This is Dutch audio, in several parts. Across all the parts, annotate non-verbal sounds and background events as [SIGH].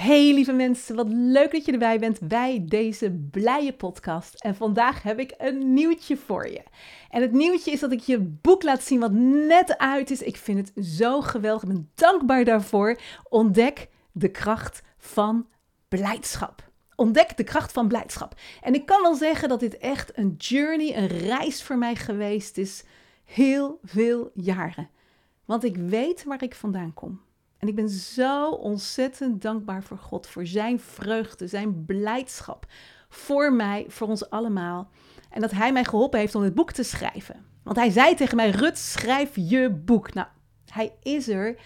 Hey lieve mensen, wat leuk dat je erbij bent bij deze blije podcast. En vandaag heb ik een nieuwtje voor je. En het nieuwtje is dat ik je boek laat zien wat net uit is. Ik vind het zo geweldig. Ik ben dankbaar daarvoor. Ontdek de kracht van blijdschap. Ontdek de kracht van blijdschap. En ik kan wel zeggen dat dit echt een journey, een reis voor mij geweest is. Heel veel jaren. Want ik weet waar ik vandaan kom. En ik ben zo ontzettend dankbaar voor God, voor zijn vreugde, zijn blijdschap. Voor mij, voor ons allemaal. En dat hij mij geholpen heeft om het boek te schrijven. Want hij zei tegen mij: Rut, schrijf je boek. Nou, hij is er.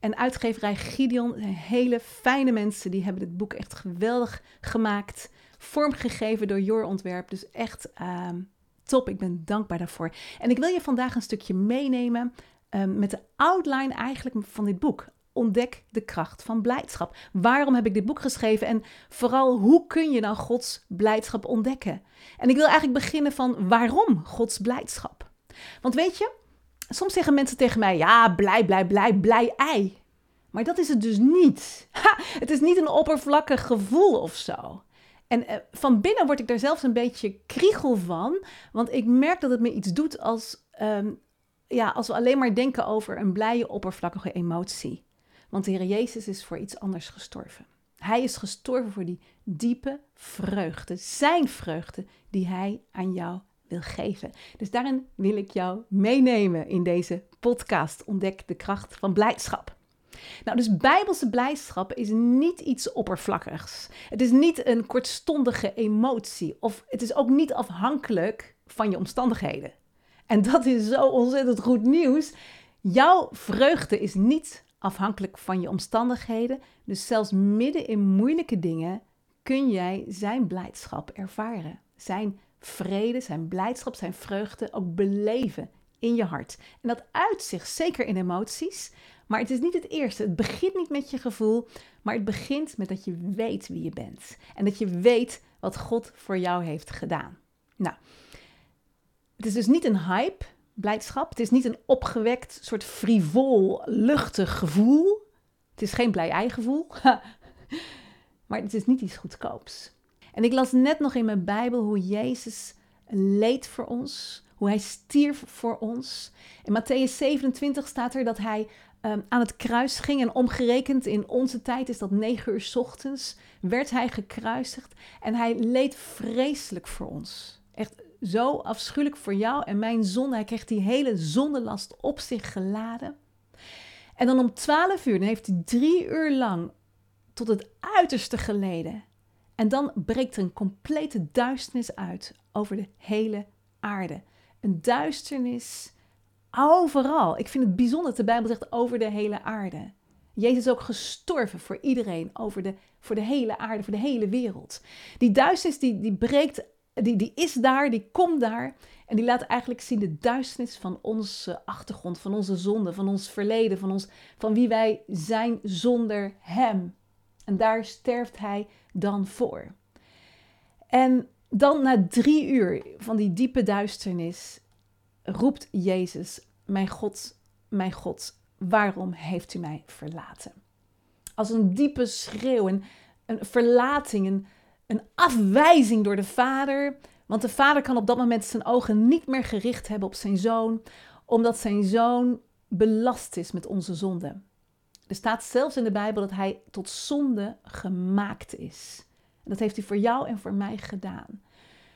En uitgeverij Gideon, hele fijne mensen, die hebben dit boek echt geweldig gemaakt. Vormgegeven door Jor Ontwerp. Dus echt uh, top. Ik ben dankbaar daarvoor. En ik wil je vandaag een stukje meenemen uh, met de outline eigenlijk van dit boek. Ontdek de kracht van blijdschap. Waarom heb ik dit boek geschreven en vooral hoe kun je nou Gods blijdschap ontdekken? En ik wil eigenlijk beginnen van waarom Gods blijdschap? Want weet je, soms zeggen mensen tegen mij: ja, blij, blij, blij, blij ei. Maar dat is het dus niet. Het is niet een oppervlakkig gevoel of zo. En eh, van binnen word ik daar zelfs een beetje kriegel van, want ik merk dat het me iets doet als, um, ja, als we alleen maar denken over een blije, oppervlakkige emotie. Want de Heer Jezus is voor iets anders gestorven. Hij is gestorven voor die diepe vreugde, zijn vreugde, die Hij aan jou wil geven. Dus daarin wil ik jou meenemen in deze podcast. Ontdek de kracht van blijdschap. Nou, dus bijbelse blijdschap is niet iets oppervlakkigs. Het is niet een kortstondige emotie of het is ook niet afhankelijk van je omstandigheden. En dat is zo ontzettend goed nieuws. Jouw vreugde is niet afhankelijk van je omstandigheden. Dus zelfs midden in moeilijke dingen kun jij zijn blijdschap ervaren. Zijn vrede, zijn blijdschap, zijn vreugde ook beleven in je hart. En dat uit zich zeker in emoties, maar het is niet het eerste. Het begint niet met je gevoel, maar het begint met dat je weet wie je bent. En dat je weet wat God voor jou heeft gedaan. Nou, het is dus niet een hype, blijdschap. Het is niet een opgewekt, soort frivol, luchtig gevoel. Het is geen blij-ei gevoel. [LAUGHS] maar het is niet iets goedkoops. En ik las net nog in mijn Bijbel hoe Jezus leed voor ons, hoe hij stierf voor ons. In Matthäus 27 staat er dat hij um, aan het kruis ging en omgerekend in onze tijd is dat negen uur ochtends, werd hij gekruisigd en hij leed vreselijk voor ons. Echt zo afschuwelijk voor jou en mijn zonde. Hij kreeg die hele zondelast op zich geladen. En dan om twaalf uur, dan heeft hij drie uur lang tot het uiterste geleden. En dan breekt er een complete duisternis uit over de hele aarde. Een duisternis overal. Ik vind het bijzonder dat de Bijbel zegt over de hele aarde. Jezus is ook gestorven voor iedereen, over de, voor de hele aarde, voor de hele wereld. Die duisternis die, die breekt die, die is daar, die komt daar. En die laat eigenlijk zien de duisternis van onze achtergrond, van onze zonde, van ons verleden, van, ons, van wie wij zijn zonder Hem. En daar sterft Hij dan voor. En dan na drie uur van die diepe duisternis roept Jezus, mijn God, mijn God, waarom heeft u mij verlaten? Als een diepe schreeuw, een, een verlating, een, een afwijzing door de vader. Want de vader kan op dat moment zijn ogen niet meer gericht hebben op zijn zoon, omdat zijn zoon belast is met onze zonde. Er staat zelfs in de Bijbel dat hij tot zonde gemaakt is. En dat heeft hij voor jou en voor mij gedaan.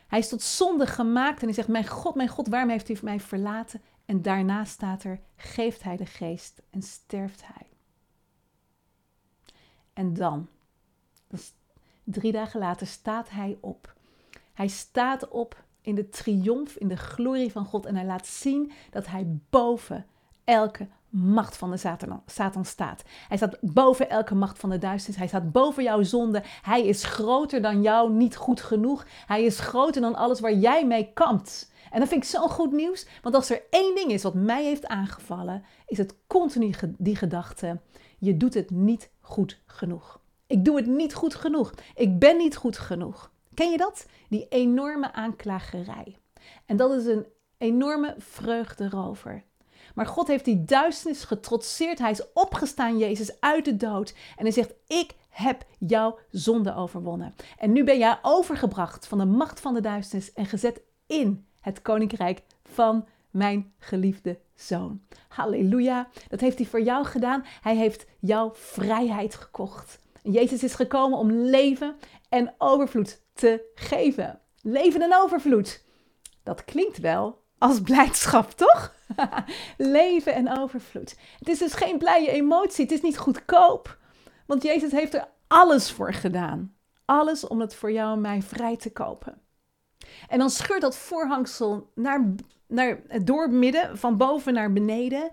Hij is tot zonde gemaakt en hij zegt: Mijn God, mijn God, waarom heeft hij mij verlaten? En daarna staat er: Geeft hij de geest en sterft hij. En dan, Drie dagen later staat hij op. Hij staat op in de triomf, in de glorie van God en hij laat zien dat hij boven elke macht van de Satan, staat. Hij staat boven elke macht van de duisternis. Hij staat boven jouw zonde. Hij is groter dan jou, niet goed genoeg. Hij is groter dan alles waar jij mee kampt. En dat vind ik zo'n goed nieuws, want als er één ding is wat mij heeft aangevallen, is het continu die gedachte: je doet het niet goed genoeg. Ik doe het niet goed genoeg. Ik ben niet goed genoeg. Ken je dat? Die enorme aanklagerij. En dat is een enorme vreugde erover. Maar God heeft die duisternis getrotseerd. Hij is opgestaan, Jezus, uit de dood. En hij zegt: Ik heb jouw zonde overwonnen. En nu ben jij overgebracht van de macht van de duisternis en gezet in het koninkrijk van mijn geliefde zoon. Halleluja. Dat heeft hij voor jou gedaan. Hij heeft jouw vrijheid gekocht. Jezus is gekomen om leven en overvloed te geven. Leven en overvloed. Dat klinkt wel als blijdschap, toch? [LAUGHS] leven en overvloed. Het is dus geen blije emotie. Het is niet goedkoop. Want Jezus heeft er alles voor gedaan. Alles om het voor jou en mij vrij te kopen. En dan scheurt dat voorhangsel naar, naar, door midden, van boven naar beneden.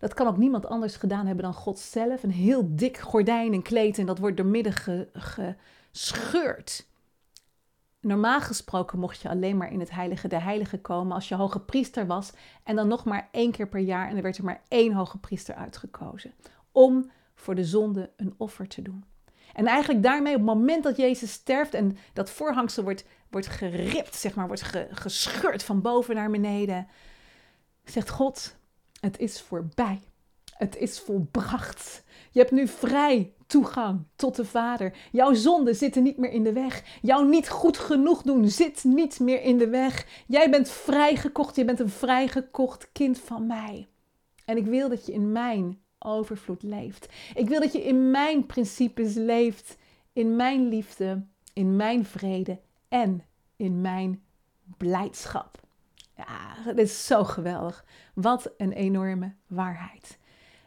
Dat kan ook niemand anders gedaan hebben dan God zelf. Een heel dik gordijn en kleed en dat wordt door midden gescheurd. Normaal gesproken mocht je alleen maar in het heilige der heiligen komen als je hoge priester was. En dan nog maar één keer per jaar en er werd er maar één hoge priester uitgekozen. Om voor de zonde een offer te doen. En eigenlijk daarmee, op het moment dat Jezus sterft en dat voorhangsel wordt, wordt geript, zeg maar, wordt gescheurd van boven naar beneden, zegt God, het is voorbij. Het is volbracht. Je hebt nu vrij toegang tot de Vader. Jouw zonden zitten niet meer in de weg. Jouw niet goed genoeg doen zit niet meer in de weg. Jij bent vrijgekocht. Je bent een vrijgekocht kind van mij. En ik wil dat je in mijn overvloed leeft. Ik wil dat je in mijn principes leeft, in mijn liefde, in mijn vrede en in mijn blijdschap. Ja, dat is zo geweldig. Wat een enorme waarheid.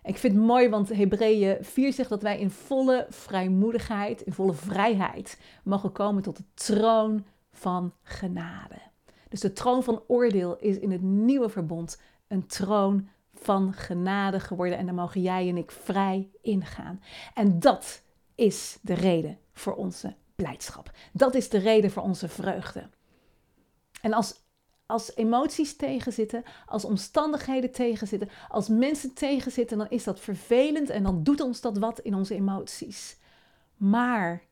Ik vind het mooi, want Hebreeën 4 zegt dat wij in volle vrijmoedigheid, in volle vrijheid mogen komen tot de troon van genade. Dus de troon van oordeel is in het nieuwe verbond een troon van genade geworden en daar mogen jij en ik vrij ingaan. En dat is de reden voor onze blijdschap. Dat is de reden voor onze vreugde. En als, als emoties tegenzitten, als omstandigheden tegenzitten, als mensen tegenzitten, dan is dat vervelend en dan doet ons dat wat in onze emoties. Maar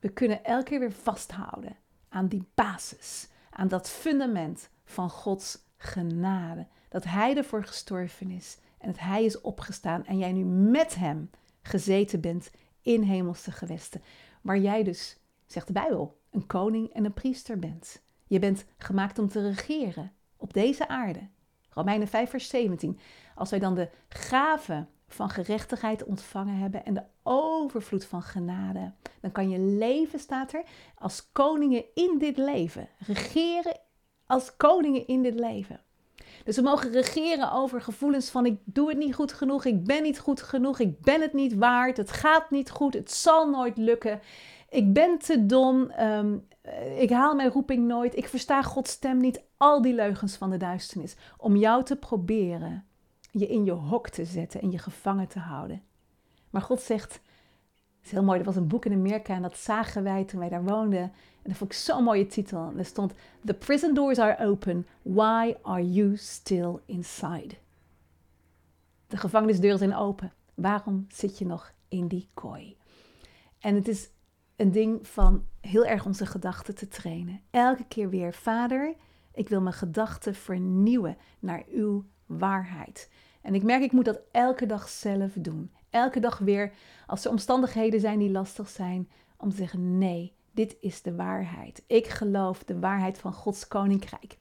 we kunnen elke keer weer vasthouden aan die basis, aan dat fundament van Gods genade dat Hij ervoor gestorven is en dat Hij is opgestaan en jij nu met Hem gezeten bent in hemelse gewesten. Waar jij dus, zegt de Bijbel, een koning en een priester bent. Je bent gemaakt om te regeren op deze aarde. Romeinen 5, vers 17. Als wij dan de gave van gerechtigheid ontvangen hebben en de overvloed van genade, dan kan je leven, staat er, als koningen in dit leven. Regeren als koningen in dit leven. Dus we mogen regeren over gevoelens van ik doe het niet goed genoeg, ik ben niet goed genoeg, ik ben het niet waard, het gaat niet goed, het zal nooit lukken. Ik ben te dom, ehm, ik haal mijn roeping nooit, ik versta Gods stem niet. Al die leugens van de duisternis. Om jou te proberen je in je hok te zetten en je gevangen te houden. Maar God zegt, is heel mooi. Er was een boek in Amerika en dat zagen wij toen wij daar woonden. En dat vond ik zo'n mooie titel. er stond: The prison doors are open. Why are you still inside? De gevangenisdeuren zijn open. Waarom zit je nog in die kooi? En het is een ding van heel erg onze gedachten te trainen. Elke keer weer, Vader, ik wil mijn gedachten vernieuwen naar uw waarheid. En ik merk, ik moet dat elke dag zelf doen. Elke dag weer, als er omstandigheden zijn die lastig zijn, om te zeggen: nee, dit is de waarheid. Ik geloof de waarheid van Gods koninkrijk.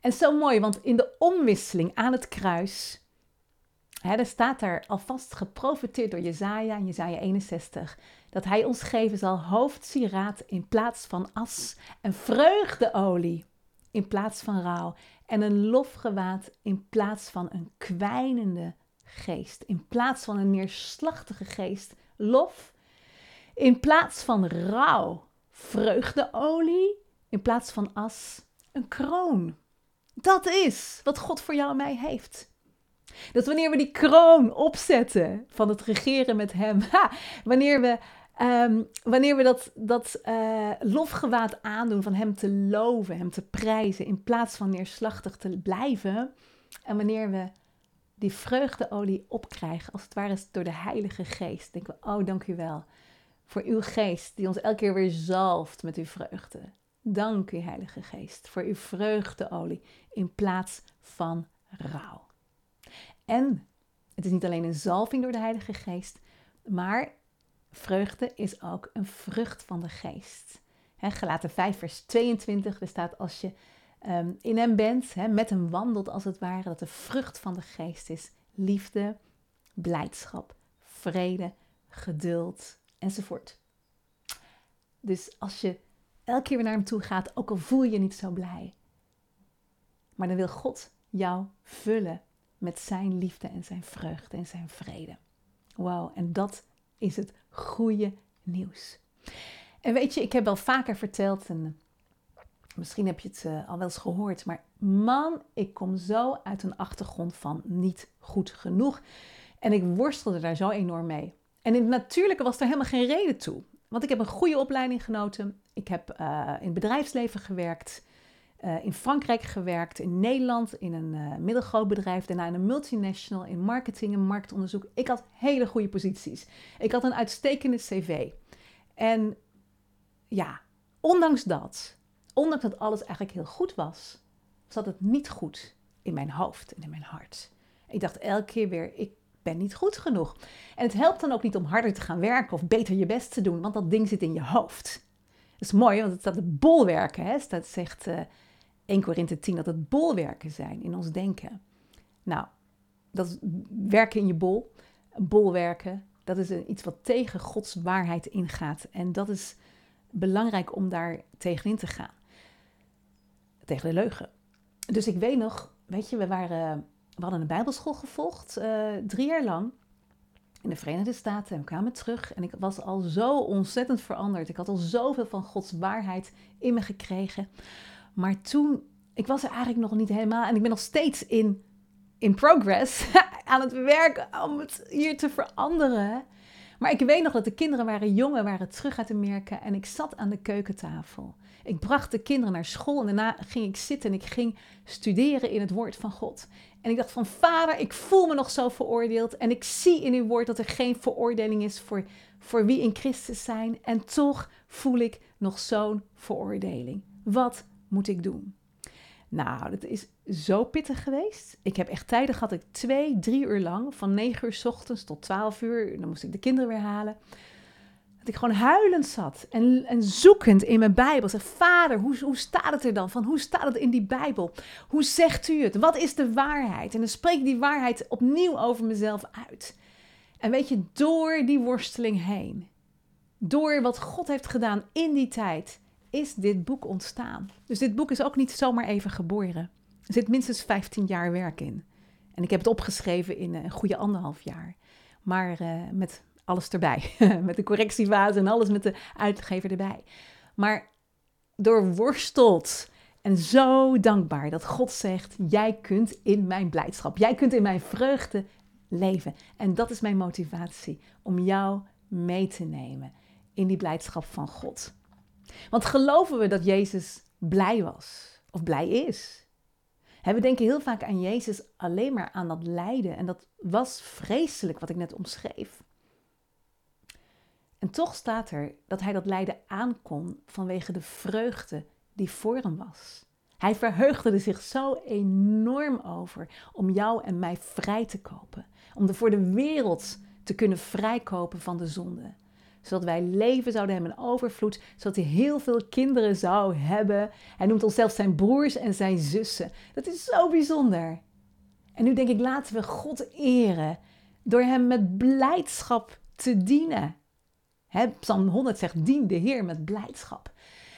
En zo mooi, want in de omwisseling aan het kruis, er staat daar alvast geprofiteerd door Jezaja in Jezaja 61, dat hij ons geven zal hoofdsieraad in plaats van as en vreugdeolie in plaats van rouw en een lofgewaad in plaats van een kwijnende geest. In plaats van een neerslachtige geest, lof. In plaats van rouw, vreugdeolie. In plaats van as, een kroon. Dat is wat God voor jou en mij heeft. Dat wanneer we die kroon opzetten van het regeren met Hem, [LAUGHS] wanneer we, um, wanneer we dat, dat uh, lofgewaad aandoen van Hem te loven, Hem te prijzen, in plaats van neerslachtig te blijven, en wanneer we die vreugdeolie opkrijgen, als het ware door de Heilige Geest, denken we, oh dank u wel voor uw geest die ons elke keer weer zalft met uw vreugde. Dank u Heilige Geest voor uw vreugdeolie in plaats van rouw. En het is niet alleen een zalving door de Heilige Geest, maar vreugde is ook een vrucht van de Geest. He, Gelaten 5, vers 22, er staat als je um, in hem bent, met hem wandelt als het ware, dat de vrucht van de Geest is liefde, blijdschap, vrede, geduld enzovoort. Dus als je elke keer weer naar hem toe gaat, ook al voel je je niet zo blij, maar dan wil God jou vullen met zijn liefde en zijn vreugde en zijn vrede. Wauw, en dat is het goede nieuws. En weet je, ik heb wel vaker verteld, en misschien heb je het uh, al wel eens gehoord, maar man, ik kom zo uit een achtergrond van niet goed genoeg. En ik worstelde daar zo enorm mee. En in het natuurlijke was er helemaal geen reden toe. Want ik heb een goede opleiding genoten. Ik heb uh, in het bedrijfsleven gewerkt. Uh, in Frankrijk gewerkt, in Nederland, in een uh, middelgroot bedrijf, daarna in een multinational, in marketing en marktonderzoek. Ik had hele goede posities. Ik had een uitstekende cv. En ja, ondanks dat, ondanks dat alles eigenlijk heel goed was, zat het niet goed in mijn hoofd en in mijn hart. Ik dacht elke keer weer, ik ben niet goed genoeg. En het helpt dan ook niet om harder te gaan werken of beter je best te doen, want dat ding zit in je hoofd. Dat is mooi, want het staat de bolwerken. Hè? Dat zegt uh, 1 Korinthe 10 dat het bolwerken zijn in ons denken. Nou, dat werken in je bol, bolwerken, dat is iets wat tegen Gods waarheid ingaat. En dat is belangrijk om daar tegenin te gaan. Tegen de leugen. Dus ik weet nog, weet je, we, waren, we hadden een bijbelschool gevolgd, uh, drie jaar lang in de Verenigde Staten en we kwamen terug. En ik was al zo ontzettend veranderd. Ik had al zoveel van Gods waarheid in me gekregen. Maar toen, ik was er eigenlijk nog niet helemaal. En ik ben nog steeds in, in progress [LAUGHS] aan het werken om het hier te veranderen. Maar ik weet nog dat de kinderen waren jongen, waren terug uit Amerika. En ik zat aan de keukentafel. Ik bracht de kinderen naar school en daarna ging ik zitten en ik ging studeren in het woord van God. En ik dacht van vader, ik voel me nog zo veroordeeld. En ik zie in uw woord dat er geen veroordeling is voor, voor wie in Christus zijn. En toch voel ik nog zo'n veroordeling. Wat moet ik doen? Nou, dat is zo pittig geweest. Ik heb echt tijden gehad, ik twee, drie uur lang, van negen uur s ochtends tot twaalf uur, dan moest ik de kinderen weer halen. Dat ik gewoon huilend zat en, en zoekend in mijn Bijbel. Zeg, vader, hoe, hoe staat het er dan? Van, hoe staat het in die Bijbel? Hoe zegt u het? Wat is de waarheid? En dan spreek ik die waarheid opnieuw over mezelf uit. En weet je, door die worsteling heen, door wat God heeft gedaan in die tijd, is dit boek ontstaan. Dus dit boek is ook niet zomaar even geboren. Er zit minstens 15 jaar werk in. En ik heb het opgeschreven in een goede anderhalf jaar. Maar uh, met alles erbij. [LAUGHS] met de correctiefase en alles met de uitgever erbij. Maar doorworsteld en zo dankbaar dat God zegt: Jij kunt in mijn blijdschap, jij kunt in mijn vreugde leven. En dat is mijn motivatie om jou mee te nemen in die blijdschap van God. Want geloven we dat Jezus blij was of blij is? we denken heel vaak aan Jezus alleen maar aan dat lijden. En dat was vreselijk wat ik net omschreef. En toch staat er dat hij dat lijden aankon vanwege de vreugde die voor hem was. Hij verheugde er zich zo enorm over om jou en mij vrij te kopen. Om er voor de wereld te kunnen vrijkopen van de zonde zodat wij leven zouden hebben in overvloed, zodat hij heel veel kinderen zou hebben. Hij noemt ons zelfs zijn broers en zijn zussen. Dat is zo bijzonder. En nu denk ik, laten we God eren door hem met blijdschap te dienen. He, Psalm 100 zegt, dien de Heer met blijdschap.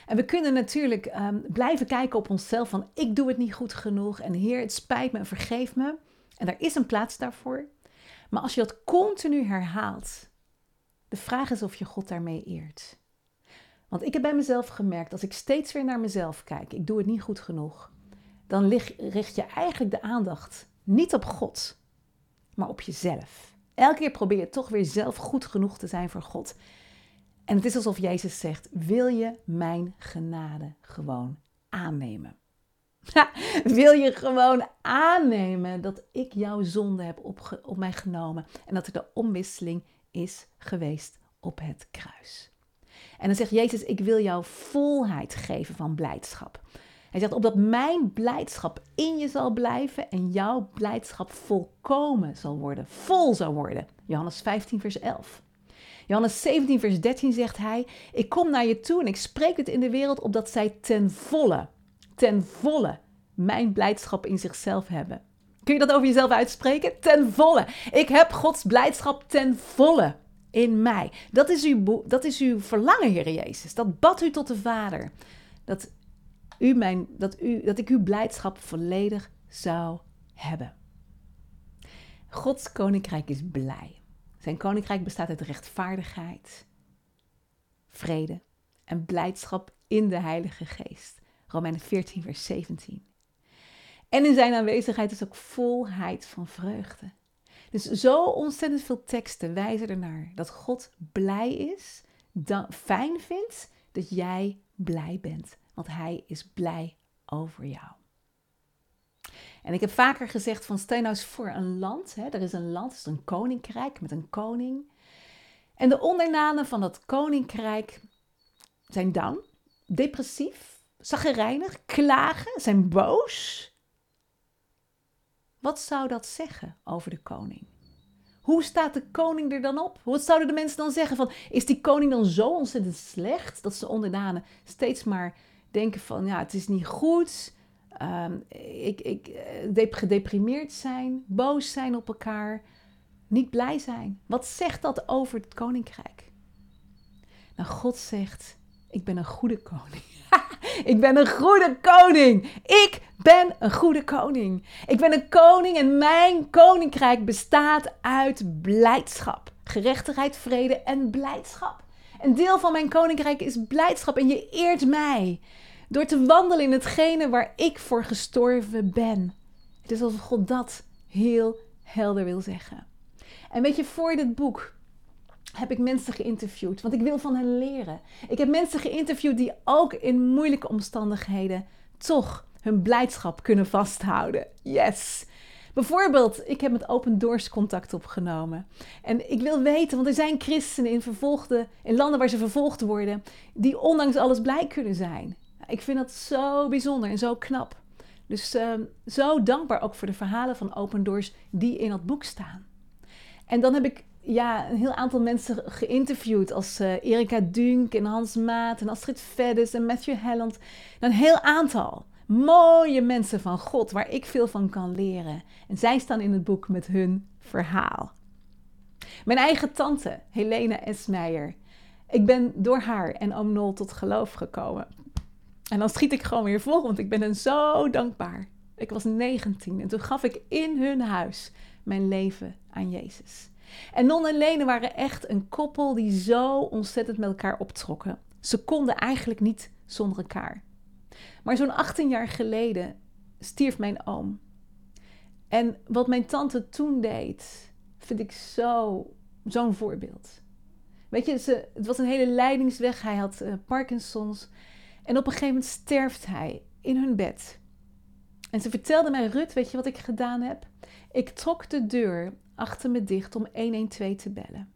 En we kunnen natuurlijk ehm, blijven kijken op onszelf van, ik doe het niet goed genoeg en Heer, het spijt me en vergeef me. En er is een plaats daarvoor. Maar als je dat continu herhaalt, de vraag is of je God daarmee eert. Want ik heb bij mezelf gemerkt, als ik steeds weer naar mezelf kijk, ik doe het niet goed genoeg, dan richt je eigenlijk de aandacht niet op God, maar op jezelf. Elke keer probeer je toch weer zelf goed genoeg te zijn voor God. En het is alsof Jezus zegt: Wil je mijn genade gewoon aannemen? wil je gewoon aannemen dat ik jouw zonde heb op, op mij genomen en dat er de omwisseling is geweest op het kruis? En dan zegt Jezus: Ik wil jou volheid geven van blijdschap. Hij zegt, opdat mijn blijdschap in je zal blijven en jouw blijdschap volkomen zal worden, vol zal worden. Johannes 15, vers 11. Johannes 17, vers 13 zegt hij, ik kom naar je toe en ik spreek het in de wereld opdat zij ten volle, ten volle mijn blijdschap in zichzelf hebben. Kun je dat over jezelf uitspreken? Ten volle. Ik heb Gods blijdschap ten volle in mij. Dat is uw, dat is uw verlangen, Heer Jezus. Dat bad u tot de Vader. Dat u mijn, dat, u, dat ik uw blijdschap volledig zou hebben. Gods koninkrijk is blij. Zijn koninkrijk bestaat uit rechtvaardigheid, vrede en blijdschap in de Heilige Geest. Romeinen 14, vers 17. En in zijn aanwezigheid is ook volheid van vreugde. Dus zo ontzettend veel teksten wijzen ernaar dat God blij is, fijn vindt dat jij blij bent want hij is blij over jou. En ik heb vaker gezegd van stel nou voor een land. Hè, er is een land, is een koninkrijk met een koning. En de ondernanen van dat koninkrijk zijn down, depressief, zaggerijnig, klagen, zijn boos. Wat zou dat zeggen over de koning? Hoe staat de koning er dan op? Wat zouden de mensen dan zeggen van, is die koning dan zo ontzettend slecht dat ze onderdanen steeds maar denken van ja, het is niet goed. Um, ik, ik, eh, gedeprimeerd zijn, boos zijn op elkaar, niet blij zijn. Wat zegt dat over het koninkrijk? Nou, God zegt: Ik ben een goede koning. [LAUGHS] ik ben een goede koning. Ik ben een goede koning. Ik ben een koning en mijn koninkrijk bestaat uit blijdschap, gerechtigheid, vrede en blijdschap. Een deel van mijn koninkrijk is blijdschap en je eert mij. Door te wandelen in hetgene waar ik voor gestorven ben. Het is alsof God dat heel helder wil zeggen. En weet je, voor dit boek heb ik mensen geïnterviewd, want ik wil van hen leren. Ik heb mensen geïnterviewd die ook in moeilijke omstandigheden toch hun blijdschap kunnen vasthouden. Yes! Bijvoorbeeld, ik heb met Open Doors contact opgenomen. En ik wil weten, want er zijn christenen in, vervolgde, in landen waar ze vervolgd worden, die ondanks alles blij kunnen zijn. Ik vind dat zo bijzonder en zo knap. Dus uh, zo dankbaar ook voor de verhalen van Open Doors die in dat boek staan. En dan heb ik ja, een heel aantal mensen geïnterviewd, als uh, Erika Dunk en Hans Maat en Astrid Feddes en Matthew Helland. Een heel aantal mooie mensen van God waar ik veel van kan leren. En zij staan in het boek met hun verhaal. Mijn eigen tante, Helena Esmeijer. Ik ben door haar en oom Nol tot geloof gekomen. En dan schiet ik gewoon weer vol, want ik ben hen zo dankbaar. Ik was 19 en toen gaf ik in hun huis mijn leven aan Jezus. En Non en waren echt een koppel die zo ontzettend met elkaar optrokken. Ze konden eigenlijk niet zonder elkaar. Maar zo'n 18 jaar geleden stierf mijn oom. En wat mijn tante toen deed, vind ik zo, zo'n voorbeeld. Weet je, ze, het was een hele leidingsweg. Hij had uh, Parkinson's. En op een gegeven moment sterft hij in hun bed. En ze vertelde mij, Rut, weet je wat ik gedaan heb? Ik trok de deur achter me dicht om 112 te bellen.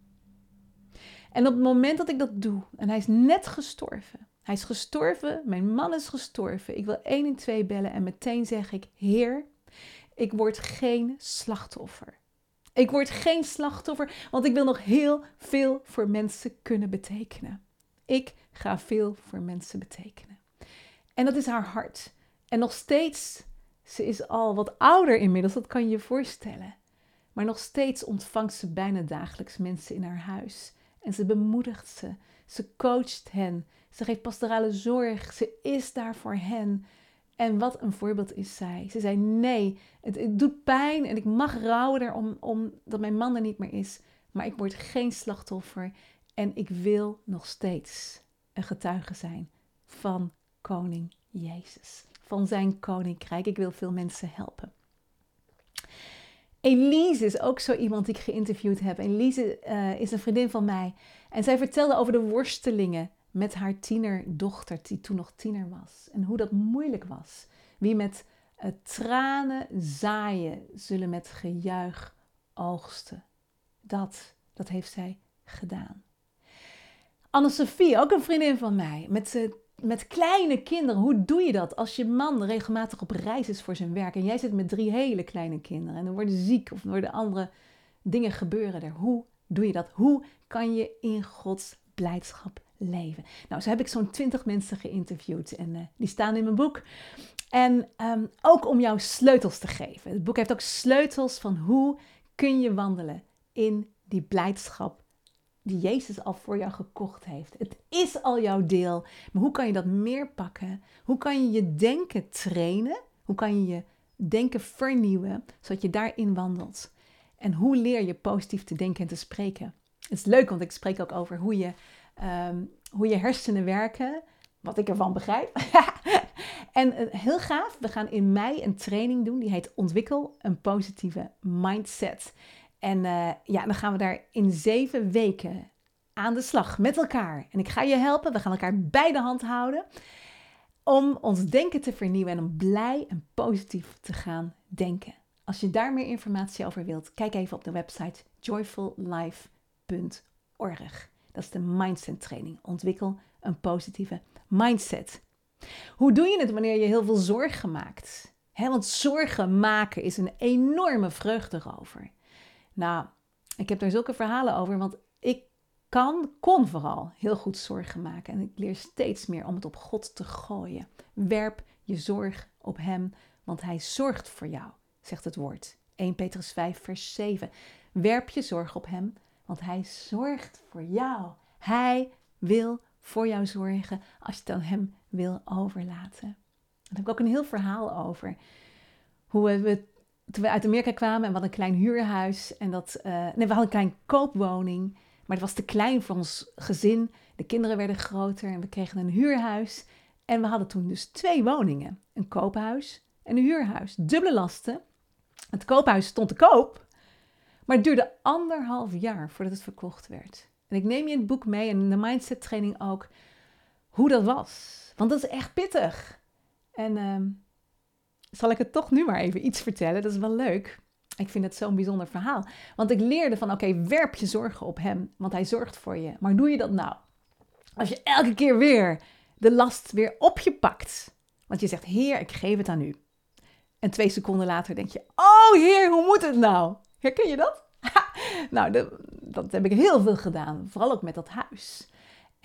En op het moment dat ik dat doe, en hij is net gestorven. Hij is gestorven, mijn man is gestorven. Ik wil 112 bellen en meteen zeg ik, Heer, ik word geen slachtoffer. Ik word geen slachtoffer, want ik wil nog heel veel voor mensen kunnen betekenen. Ik ga veel voor mensen betekenen. En dat is haar hart. En nog steeds, ze is al wat ouder inmiddels, dat kan je je voorstellen. Maar nog steeds ontvangt ze bijna dagelijks mensen in haar huis. En ze bemoedigt ze. Ze coacht hen. Ze geeft pastorale zorg. Ze is daar voor hen. En wat een voorbeeld is zij. Ze zei: Nee, het, doet pijn en ik mag rouwen erom om, dat mijn man er niet meer is. Maar ik word geen slachtoffer en ik wil nog steeds een getuige zijn van Koning Jezus, van zijn koninkrijk. Ik wil veel mensen helpen. Elise is ook zo iemand die ik geïnterviewd heb. Elise uh, is een vriendin van mij. En zij vertelde over de worstelingen met haar tienerdochter, die toen nog tiener was. En hoe dat moeilijk was. Wie met uh, tranen zaaien, zullen met gejuich oogsten. Dat, dat heeft zij gedaan. Anne-Sophie, ook een vriendin van mij, met, met kleine kinderen. Hoe doe je dat als je man regelmatig op reis is voor zijn werk en jij zit met drie hele kleine kinderen en dan worden ziek of worden andere dingen gebeuren er? Hoe doe je dat? Hoe kan je in Gods blijdschap leven? Nou, zo heb ik zo'n twintig mensen geïnterviewd en uh, die staan in mijn boek. En um, ook om jou sleutels te geven. Het boek heeft ook sleutels van hoe kun je wandelen in die blijdschap die Jezus al voor jou gekocht heeft. Het is al jouw deel. Maar hoe kan je dat meer pakken? Hoe kan je je denken trainen? Hoe kan je je denken vernieuwen, zodat je daarin wandelt? En hoe leer je positief te denken en te spreken? Het is leuk, want ik spreek ook over hoe je, um, hoe je hersenen werken, wat ik ervan begrijp. [LAUGHS] en uh, heel gaaf, we gaan in mei een training doen, die heet Ontwikkel een positieve mindset. En uh, ja, dan gaan we daar in zeven weken aan de slag met elkaar. En ik ga je helpen. We gaan elkaar bij de hand houden. Om ons denken te vernieuwen en om blij en positief te gaan denken. Als je daar meer informatie over wilt, kijk even op de website joyfullife.org. Dat is de mindset training. Ontwikkel een positieve mindset. Hoe doe je het wanneer je heel veel zorgen maakt? Want zorgen maken is een enorme vreugde over. Nou, ik heb daar zulke verhalen over, want ik kan, kon vooral heel goed zorgen maken. En ik leer steeds meer om het op God te gooien. Werp je zorg op Hem, want Hij zorgt voor jou, zegt het woord. 1 Petrus 5, vers 7. Werp je zorg op Hem, want Hij zorgt voor jou. Hij wil voor jou zorgen als je het aan Hem wil overlaten. Daar heb ik ook een heel verhaal over. Hoe we toen we uit Amerika kwamen en we hadden een klein huurhuis. En dat, uh, nee, we hadden een klein koopwoning. Maar het was te klein voor ons gezin. De kinderen werden groter en we kregen een huurhuis. En we hadden toen dus twee woningen: een koophuis en een huurhuis. Dubbele lasten. Het koophuis stond te koop. Maar het duurde anderhalf jaar voordat het verkocht werd. En ik neem je in het boek mee en in de mindset training ook hoe dat was. Want dat is echt pittig. En uh, zal ik het toch nu maar even iets vertellen. Dat is wel leuk. Ik vind het zo'n bijzonder verhaal. Want ik leerde van, oké, werp je zorgen op hem, want hij zorgt voor je. Maar doe je dat nou? Als je elke keer weer de last weer op je pakt. Want je zegt, heer, ik geef het aan u. En twee seconden later denk je, oh heer, hoe moet het nou? Herken je dat? [LAUGHS] nou, dat, dat heb ik heel veel gedaan. Vooral ook met dat huis.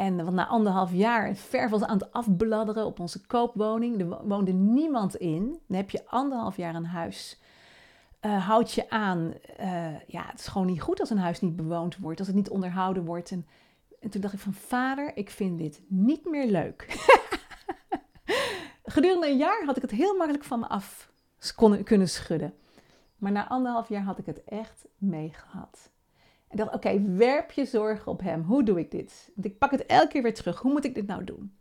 En na anderhalf jaar, ver was aan het afbladderen op onze koopwoning. Er woonde niemand in. Dan heb je anderhalf jaar een huis. Uh, houd je aan. Uh, ja, het is gewoon niet goed als een huis niet bewoond wordt. Als het niet onderhouden wordt. En, en toen dacht ik van vader, ik vind dit niet meer leuk. [LAUGHS] Gedurende een jaar had ik het heel makkelijk van me af kunnen schudden. Maar na anderhalf jaar had ik het echt meegehad. En dacht, oké, werp je zorgen op hem. Hoe doe ik dit? Want ik pak het elke keer weer terug. Hoe moet ik dit nou doen?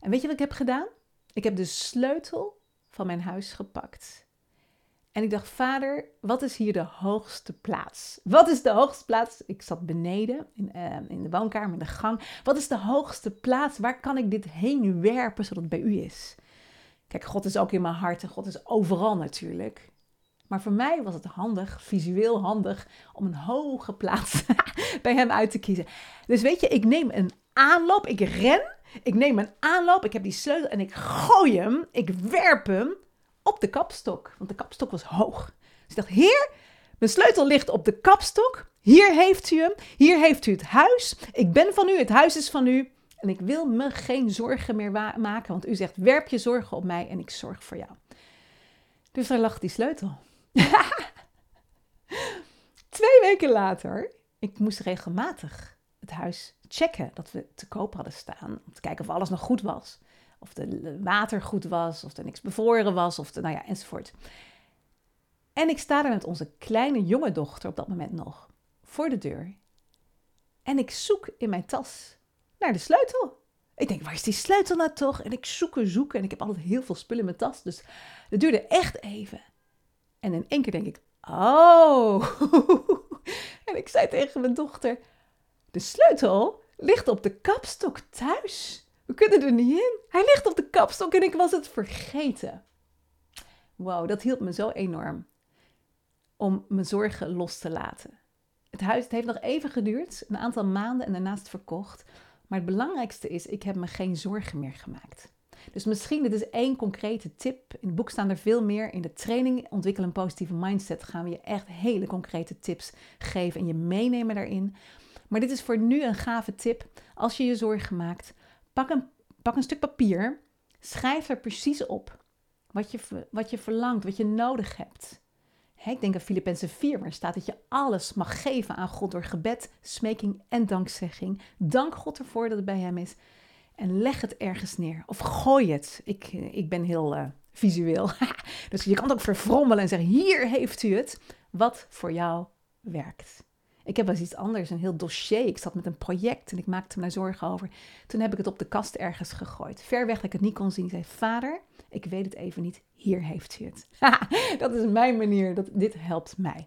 En weet je wat ik heb gedaan? Ik heb de sleutel van mijn huis gepakt. En ik dacht, vader, wat is hier de hoogste plaats? Wat is de hoogste plaats? Ik zat beneden in, uh, in de woonkamer, in de gang. Wat is de hoogste plaats? Waar kan ik dit heen werpen zodat het bij u is? Kijk, God is ook in mijn hart en God is overal natuurlijk. Maar voor mij was het handig, visueel handig, om een hoge plaats [LAUGHS] bij hem uit te kiezen. Dus weet je, ik neem een aanloop, ik ren, ik neem een aanloop, ik heb die sleutel en ik gooi hem, ik werp hem op de kapstok. Want de kapstok was hoog. Dus ik dacht, heer, mijn sleutel ligt op de kapstok. Hier heeft u hem, hier heeft u het huis. Ik ben van u, het huis is van u. En ik wil me geen zorgen meer maken, want u zegt, werp je zorgen op mij en ik zorg voor jou. Dus daar lag die sleutel. [LAUGHS] Twee weken later, ik moest regelmatig het huis checken dat we te koop hadden staan. Om te kijken of alles nog goed was. Of de water goed was, of er niks bevroren was, of nou ja, enzovoort. En ik sta daar met onze kleine jonge dochter op dat moment nog voor de deur. En ik zoek in mijn tas naar de sleutel. Ik denk, waar is die sleutel nou toch? En ik zoek en zoek. En ik heb altijd heel veel spullen in mijn tas. Dus het duurde echt even. En in één keer denk ik, Oh. [LAUGHS] en ik zei tegen mijn dochter: De sleutel ligt op de kapstok thuis. We kunnen er niet in. Hij ligt op de kapstok en ik was het vergeten. Wow, dat hielp me zo enorm om mijn zorgen los te laten. Het huis het heeft nog even geduurd, een aantal maanden en daarnaast verkocht. Maar het belangrijkste is, ik heb me geen zorgen meer gemaakt. Dus misschien, dit is één concrete tip. In het boek staan er veel meer. In de training Ontwikkel een positieve mindset gaan we je echt hele concrete tips geven en je meenemen daarin. Maar dit is voor nu een gave tip. Als je je zorgen maakt, pak een, pak een stuk papier. Schrijf er precies op wat je, wat je verlangt, wat je nodig hebt. ik denk aan Filippenzen 4, waar staat dat je alles mag geven aan God door gebed, smeking en dankzegging. Dank God ervoor dat het bij Hem is en leg het ergens neer. Of gooi het. Ik, ik ben heel uh, visueel. [LAUGHS] dus je kan het ook verfrommelen en zeggen: Hier heeft u het. Wat voor jou werkt. Ik heb wel eens iets anders, een heel dossier. Ik zat met een project en ik maakte me daar zorgen over. Toen heb ik het op de kast ergens gegooid. Ver weg dat ik het niet kon zien. Ik zei: Vader, ik weet het even niet. Hier heeft u het. [LAUGHS] dat is mijn manier. Dat, dit helpt mij.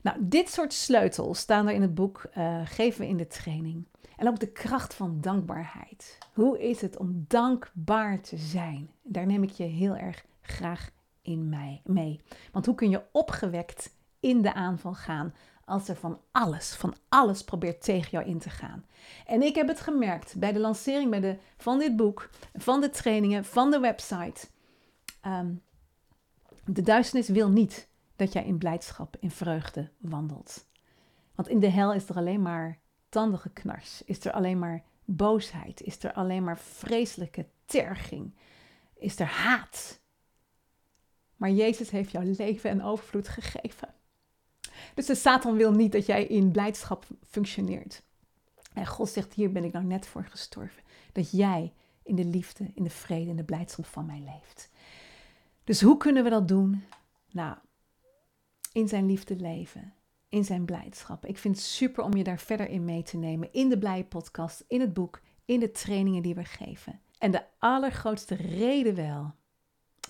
Nou, dit soort sleutels staan er in het boek. Uh, geven we in de training. En ook de kracht van dankbaarheid. Hoe is het om dankbaar te zijn? Daar neem ik je heel erg graag in mij mee. Want hoe kun je opgewekt in de aanval gaan als er van alles, van alles probeert tegen jou in te gaan? En ik heb het gemerkt bij de lancering de, van dit boek, van de trainingen, van de website. Ehm, de duisternis wil niet dat jij in blijdschap, in vreugde wandelt. Want in de hel is er alleen maar knars? Is er alleen maar boosheid? Is er alleen maar vreselijke terging? Is er haat? Maar Jezus heeft jouw leven en overvloed gegeven. Dus de Satan wil niet dat jij in blijdschap functioneert. En God zegt: Hier ben ik nou net voor gestorven. Dat jij in de liefde, in de vrede, in de blijdschap van mij leeft. Dus hoe kunnen we dat doen? Nou, in zijn liefde leven in zijn blijdschap. Ik vind het super om je daar verder in mee te nemen in de Blije Podcast, in het boek, in de trainingen die we geven. En de allergrootste reden wel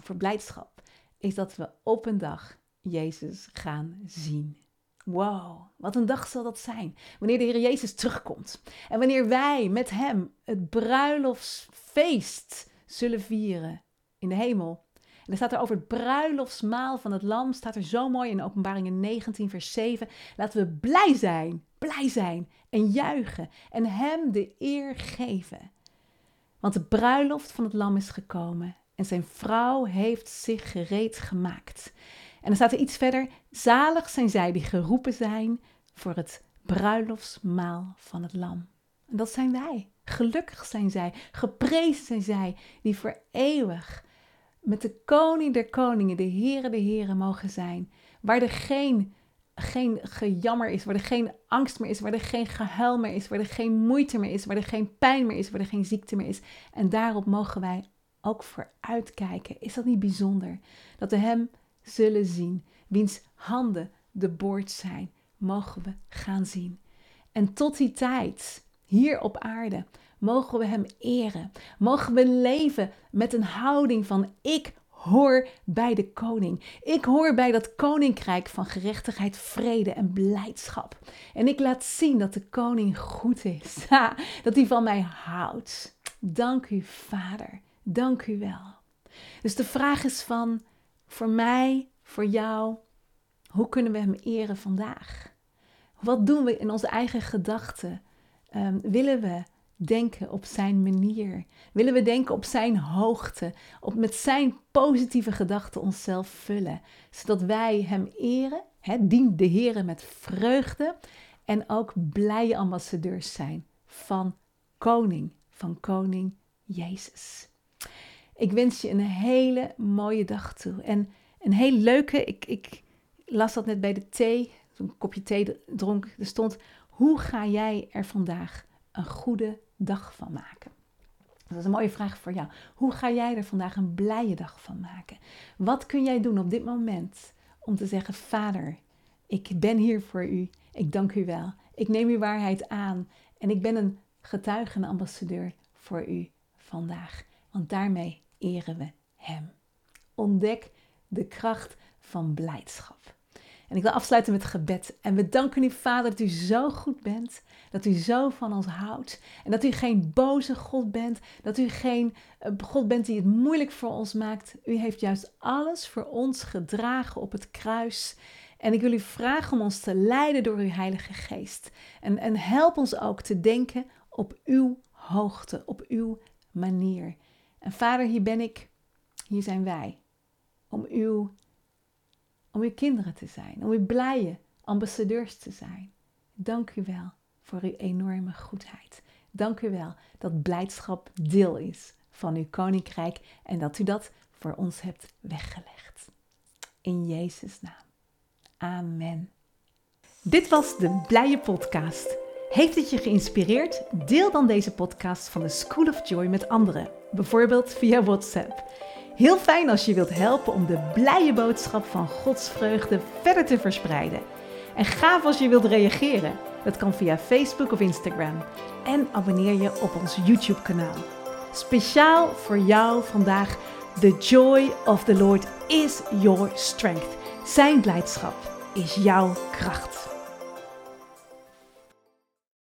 voor blijdschap is dat we op een dag Jezus gaan zien. Wow, wat een dag zal dat zijn. Wanneer de Heer Jezus terugkomt. En wanneer wij met Hem het bruiloftsfeest zullen vieren in de hemel. En er staat er over het bruiloftsmaal van het lam, staat er zo mooi in openbaringen 19 vers 7. Laten we blij zijn, blij zijn en juichen en hem de eer geven. Want de bruiloft van het lam is gekomen en zijn vrouw heeft zich gereed gemaakt. En dan staat er iets verder, zalig zijn zij die geroepen zijn voor het bruiloftsmaal van het lam. En dat zijn wij. Gelukkig zijn zij, geprezen zijn zij die voor eeuwig met de koning der koningen, de heren de heren mogen zijn. Waar er geen, geen gejammer is, waar er geen angst meer is, waar er geen gehuil meer is, waar er geen moeite meer is, waar er geen pijn meer is, waar er geen ziekte meer is. En daarop mogen wij ook voor uitkijken. Is dat niet bijzonder? Dat we Hem zullen zien, wiens handen de boord zijn, mogen we gaan zien. En tot die tijd, hier op aarde, mogen we Hem eren. Mogen we leven met een houding van ik hoor bij de koning. Ik hoor bij dat koninkrijk van gerechtigheid, vrede en blijdschap. En ik laat zien dat de koning goed is. dat hij van mij houdt. Dank u, Vader. Dank u wel. Dus de vraag is van, voor mij, voor jou, hoe kunnen we hem eren vandaag? Wat doen we in onze eigen gedachten? Um, willen we denken op zijn manier? Willen we denken op zijn hoogte, op met zijn positieve gedachten onszelf vullen, zodat wij hem eren, hè, dien de Heer met vreugde en ook blije ambassadeurs zijn van koning, van koning Jezus. Ik wens je een hele mooie dag toe en een hele leuke, ik, ik las dat net bij de thee, toen een kopje thee dronk, er stond, hoe ga jij er vandaag een goede dag van maken? Dat is een mooie vraag voor jou. Hoe ga jij er vandaag een blije dag van maken? Wat kun jij doen op dit moment om te zeggen: Vader, ik ben hier voor u. Ik dank u wel. Ik neem uw waarheid aan en ik ben een getuige, een ambassadeur voor u vandaag. Want daarmee eren we Hem. Ontdek de kracht van blijdschap. En ik wil afsluiten met gebed. En we danken u, Vader, dat u zo goed bent. Dat u zo van ons houdt. En dat u geen boze God bent. Dat u geen eh, God bent die het moeilijk voor ons maakt. U heeft juist alles voor ons gedragen op het kruis. En ik wil u vragen om ons te leiden door uw Heilige Geest. En, en help ons ook te denken op uw hoogte, op uw manier. En Vader, hier ben ik, hier zijn wij. Om uw, om uw kinderen te zijn, om uw blije ambassadeurs te zijn. Dank u wel voor uw enorme goedheid. Dank u wel dat blijdschap deel is van uw koninkrijk en dat u dat voor ons hebt weggelegd. In Jezus' naam. Amen. Dit was de Blije Podcast. Heeft het je geïnspireerd? Deel dan deze podcast van de School of Joy met anderen, bijvoorbeeld via WhatsApp. Heel fijn als je wilt helpen om de blije boodschap van Gods vreugde verder te verspreiden. En gaaf als je wilt reageren. Dat kan via Facebook of Instagram. En abonneer je op ons YouTube-kanaal. Speciaal voor jou vandaag: The joy of the Lord is your strength. Zijn blijdschap is jouw kracht.